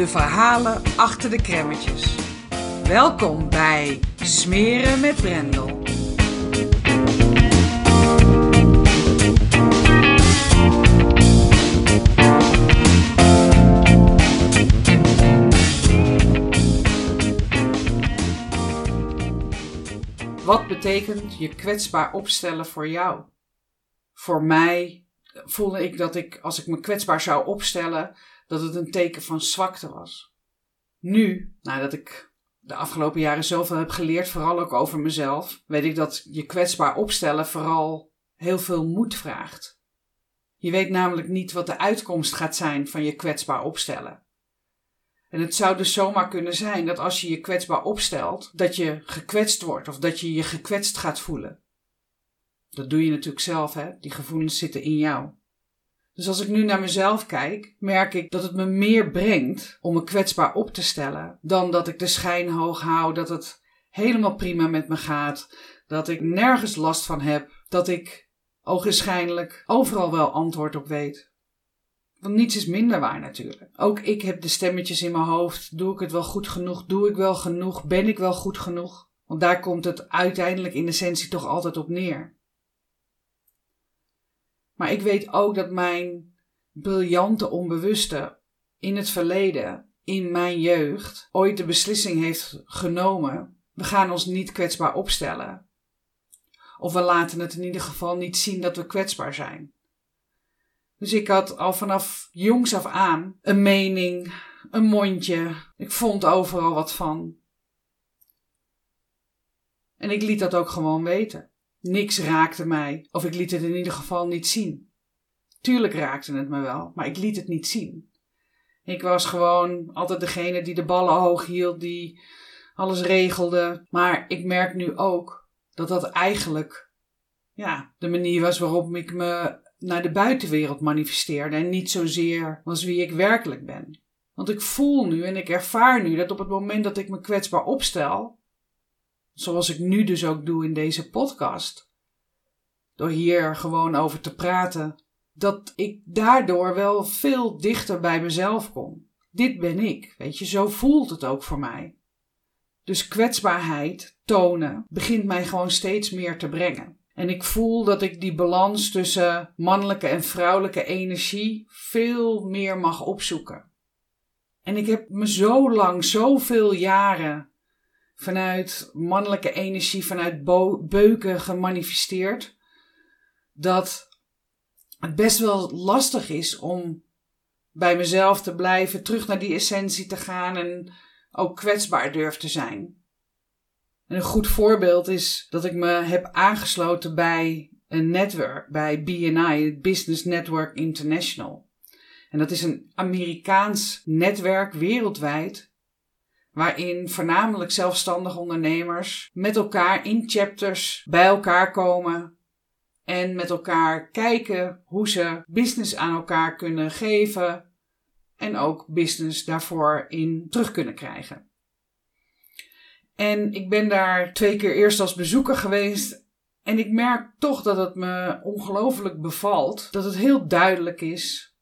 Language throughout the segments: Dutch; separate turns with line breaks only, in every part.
de verhalen achter de kremmetjes. Welkom bij Smeren met Brendel. Wat betekent je kwetsbaar opstellen voor jou? Voor mij voelde ik dat ik, als ik me kwetsbaar zou opstellen, dat het een teken van zwakte was. Nu, nadat ik de afgelopen jaren zoveel heb geleerd, vooral ook over mezelf, weet ik dat je kwetsbaar opstellen vooral heel veel moed vraagt. Je weet namelijk niet wat de uitkomst gaat zijn van je kwetsbaar opstellen. En het zou dus zomaar kunnen zijn dat als je je kwetsbaar opstelt, dat je gekwetst wordt of dat je je gekwetst gaat voelen. Dat doe je natuurlijk zelf, hè? Die gevoelens zitten in jou. Dus als ik nu naar mezelf kijk, merk ik dat het me meer brengt om me kwetsbaar op te stellen, dan dat ik de schijn hoog hou, dat het helemaal prima met me gaat, dat ik nergens last van heb, dat ik ogenschijnlijk overal wel antwoord op weet. Want niets is minder waar natuurlijk. Ook ik heb de stemmetjes in mijn hoofd. Doe ik het wel goed genoeg? Doe ik wel genoeg? Ben ik wel goed genoeg? Want daar komt het uiteindelijk in essentie toch altijd op neer. Maar ik weet ook dat mijn briljante onbewuste in het verleden, in mijn jeugd, ooit de beslissing heeft genomen: we gaan ons niet kwetsbaar opstellen. Of we laten het in ieder geval niet zien dat we kwetsbaar zijn. Dus ik had al vanaf jongs af aan een mening, een mondje. Ik vond overal wat van. En ik liet dat ook gewoon weten. Niks raakte mij, of ik liet het in ieder geval niet zien. Tuurlijk raakte het me wel, maar ik liet het niet zien. Ik was gewoon altijd degene die de ballen hoog hield, die alles regelde. Maar ik merk nu ook dat dat eigenlijk ja, de manier was waarop ik me naar de buitenwereld manifesteerde en niet zozeer was wie ik werkelijk ben. Want ik voel nu en ik ervaar nu dat op het moment dat ik me kwetsbaar opstel, zoals ik nu dus ook doe in deze podcast, door hier gewoon over te praten, dat ik daardoor wel veel dichter bij mezelf kom. Dit ben ik, weet je, zo voelt het ook voor mij. Dus kwetsbaarheid tonen begint mij gewoon steeds meer te brengen. En ik voel dat ik die balans tussen mannelijke en vrouwelijke energie veel meer mag opzoeken. En ik heb me zo lang, zoveel jaren vanuit mannelijke energie, vanuit beuken gemanifesteerd, dat het best wel lastig is om bij mezelf te blijven, terug naar die essentie te gaan en ook kwetsbaar durf te zijn. En een goed voorbeeld is dat ik me heb aangesloten bij een netwerk, bij BNI, Business Network International. En dat is een Amerikaans netwerk wereldwijd, waarin voornamelijk zelfstandige ondernemers met elkaar in chapters bij elkaar komen en met elkaar kijken hoe ze business aan elkaar kunnen geven en ook business daarvoor in terug kunnen krijgen. En ik ben daar twee keer eerst als bezoeker geweest. En ik merk toch dat het me ongelooflijk bevalt. Dat het heel duidelijk is.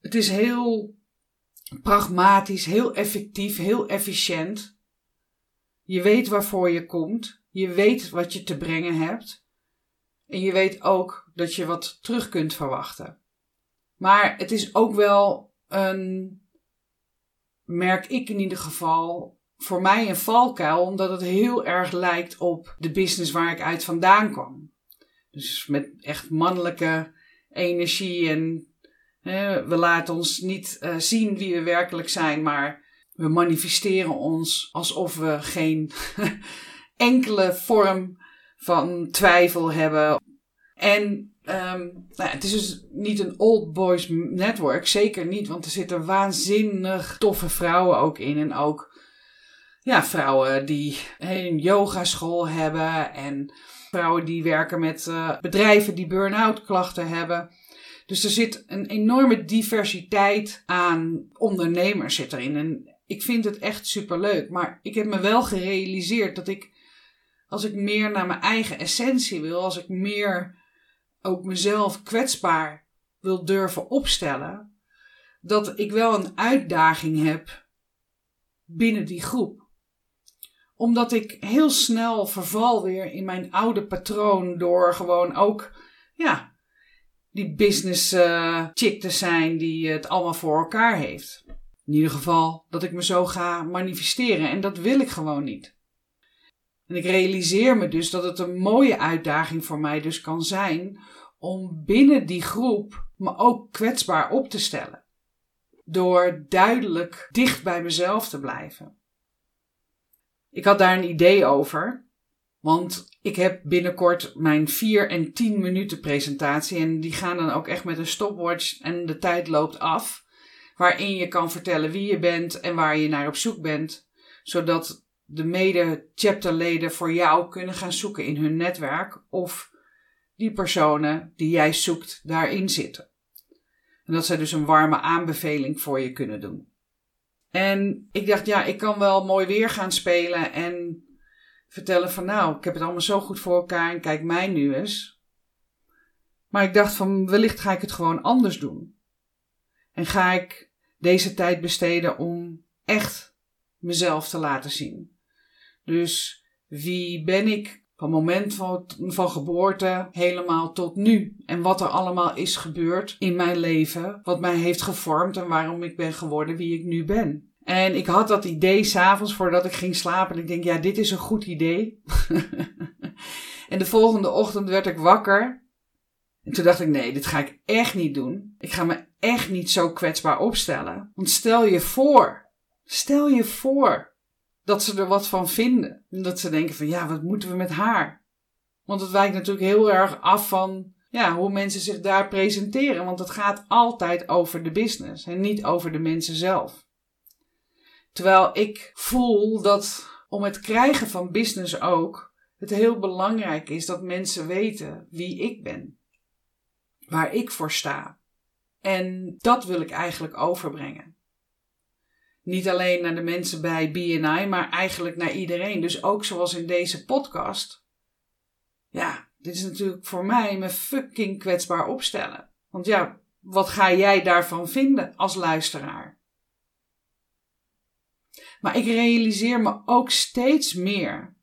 Het is heel pragmatisch, heel effectief, heel efficiënt. Je weet waarvoor je komt. Je weet wat je te brengen hebt. En je weet ook dat je wat terug kunt verwachten. Maar het is ook wel een merk ik in ieder geval voor mij een valkuil, omdat het heel erg lijkt op de business waar ik uit vandaan kwam. Dus met echt mannelijke energie en we laten ons niet uh, zien wie we werkelijk zijn, maar we manifesteren ons alsof we geen enkele vorm van twijfel hebben. En um, nou, het is dus niet een old boys network, zeker niet, want er zitten waanzinnig toffe vrouwen ook in. En ook ja, vrouwen die een yogaschool hebben en vrouwen die werken met uh, bedrijven die burn-out klachten hebben. Dus er zit een enorme diversiteit aan ondernemers zit erin. En ik vind het echt superleuk. Maar ik heb me wel gerealiseerd dat ik, als ik meer naar mijn eigen essentie wil, als ik meer ook mezelf kwetsbaar wil durven opstellen, dat ik wel een uitdaging heb binnen die groep omdat ik heel snel verval weer in mijn oude patroon door gewoon ook, ja, die business uh, chick te zijn die het allemaal voor elkaar heeft. In ieder geval dat ik me zo ga manifesteren en dat wil ik gewoon niet. En ik realiseer me dus dat het een mooie uitdaging voor mij dus kan zijn om binnen die groep me ook kwetsbaar op te stellen. Door duidelijk dicht bij mezelf te blijven. Ik had daar een idee over. Want ik heb binnenkort mijn 4 en 10 minuten presentatie. En die gaan dan ook echt met een stopwatch en de tijd loopt af. Waarin je kan vertellen wie je bent en waar je naar op zoek bent. Zodat de mede-chapterleden voor jou kunnen gaan zoeken in hun netwerk. Of die personen die jij zoekt daarin zitten. En dat zij dus een warme aanbeveling voor je kunnen doen. En ik dacht, ja, ik kan wel mooi weer gaan spelen en vertellen van nou, ik heb het allemaal zo goed voor elkaar en kijk mij nu eens. Maar ik dacht van wellicht ga ik het gewoon anders doen. En ga ik deze tijd besteden om echt mezelf te laten zien. Dus wie ben ik van moment van, van geboorte helemaal tot nu. En wat er allemaal is gebeurd in mijn leven. Wat mij heeft gevormd en waarom ik ben geworden wie ik nu ben. En ik had dat idee s'avonds voordat ik ging slapen. En ik denk, ja, dit is een goed idee. en de volgende ochtend werd ik wakker. En toen dacht ik, nee, dit ga ik echt niet doen. Ik ga me echt niet zo kwetsbaar opstellen. Want stel je voor, stel je voor dat ze er wat van vinden. En dat ze denken van ja, wat moeten we met haar? Want het wijkt natuurlijk heel erg af van ja, hoe mensen zich daar presenteren. Want het gaat altijd over de business en niet over de mensen zelf. Terwijl ik voel dat om het krijgen van business ook, het heel belangrijk is dat mensen weten wie ik ben. Waar ik voor sta. En dat wil ik eigenlijk overbrengen. Niet alleen naar de mensen bij BNI, maar eigenlijk naar iedereen. Dus ook zoals in deze podcast. Ja, dit is natuurlijk voor mij me fucking kwetsbaar opstellen. Want ja, wat ga jij daarvan vinden als luisteraar? Maar ik realiseer me ook steeds meer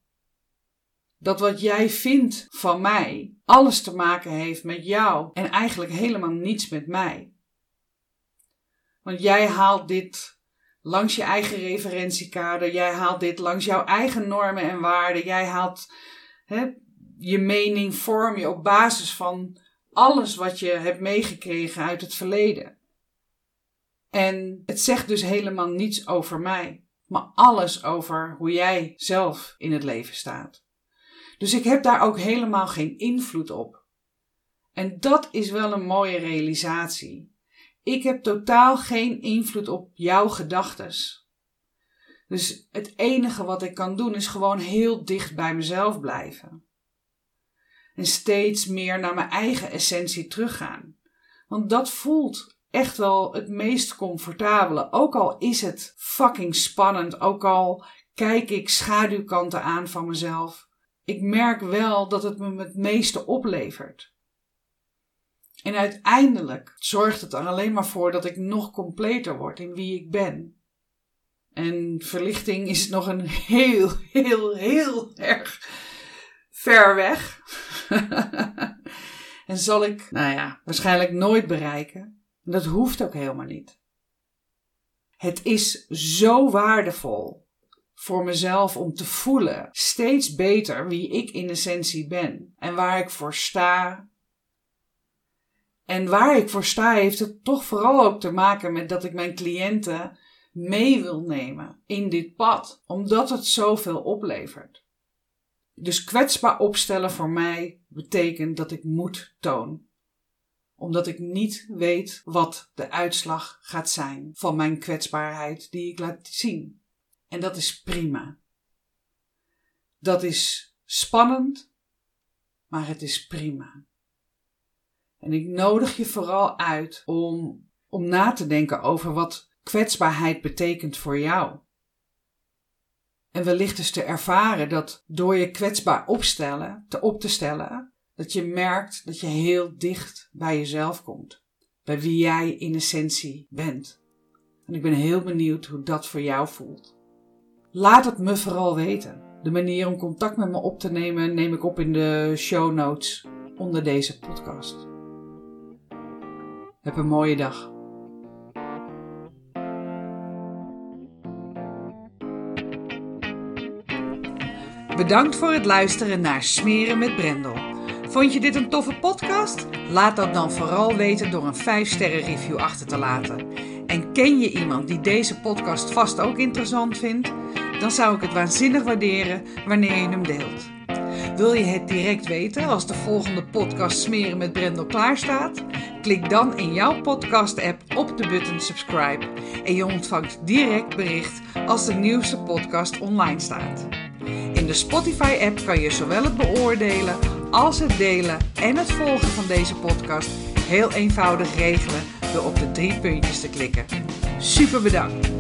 dat wat jij vindt van mij alles te maken heeft met jou en eigenlijk helemaal niets met mij. Want jij haalt dit langs je eigen referentiekader. Jij haalt dit langs jouw eigen normen en waarden. Jij haalt hè, je mening, vorm je op basis van alles wat je hebt meegekregen uit het verleden. En het zegt dus helemaal niets over mij, maar alles over hoe jij zelf in het leven staat. Dus ik heb daar ook helemaal geen invloed op. En dat is wel een mooie realisatie. Ik heb totaal geen invloed op jouw gedachtes. Dus het enige wat ik kan doen is gewoon heel dicht bij mezelf blijven. En steeds meer naar mijn eigen essentie teruggaan. Want dat voelt echt wel het meest comfortabele. Ook al is het fucking spannend. Ook al kijk ik schaduwkanten aan van mezelf. Ik merk wel dat het me het meeste oplevert. En uiteindelijk zorgt het er alleen maar voor dat ik nog completer word in wie ik ben. En verlichting is nog een heel, heel, heel erg ver weg. en zal ik, nou ja, waarschijnlijk nooit bereiken. Dat hoeft ook helemaal niet. Het is zo waardevol voor mezelf om te voelen steeds beter wie ik in essentie ben en waar ik voor sta. En waar ik voor sta heeft het toch vooral ook te maken met dat ik mijn cliënten mee wil nemen in dit pad, omdat het zoveel oplevert. Dus kwetsbaar opstellen voor mij betekent dat ik moed toon. Omdat ik niet weet wat de uitslag gaat zijn van mijn kwetsbaarheid die ik laat zien. En dat is prima. Dat is spannend, maar het is prima. En ik nodig je vooral uit om, om na te denken over wat kwetsbaarheid betekent voor jou. En wellicht dus te ervaren dat door je kwetsbaar opstellen, te op te stellen, dat je merkt dat je heel dicht bij jezelf komt. Bij wie jij in essentie bent. En ik ben heel benieuwd hoe dat voor jou voelt. Laat het me vooral weten. De manier om contact met me op te nemen neem ik op in de show notes onder deze podcast. Heb een mooie dag. Bedankt voor het luisteren naar Smeren met Brendel. Vond je dit een toffe podcast? Laat dat dan vooral weten door een 5-sterren review achter te laten. En ken je iemand die deze podcast vast ook interessant vindt? Dan zou ik het waanzinnig waarderen wanneer je hem deelt. Wil je het direct weten als de volgende podcast Smeren met Brendel klaar staat? Klik dan in jouw podcast-app op de button subscribe en je ontvangt direct bericht als de nieuwste podcast online staat. In de Spotify-app kan je zowel het beoordelen als het delen en het volgen van deze podcast heel eenvoudig regelen door op de drie puntjes te klikken. Super bedankt!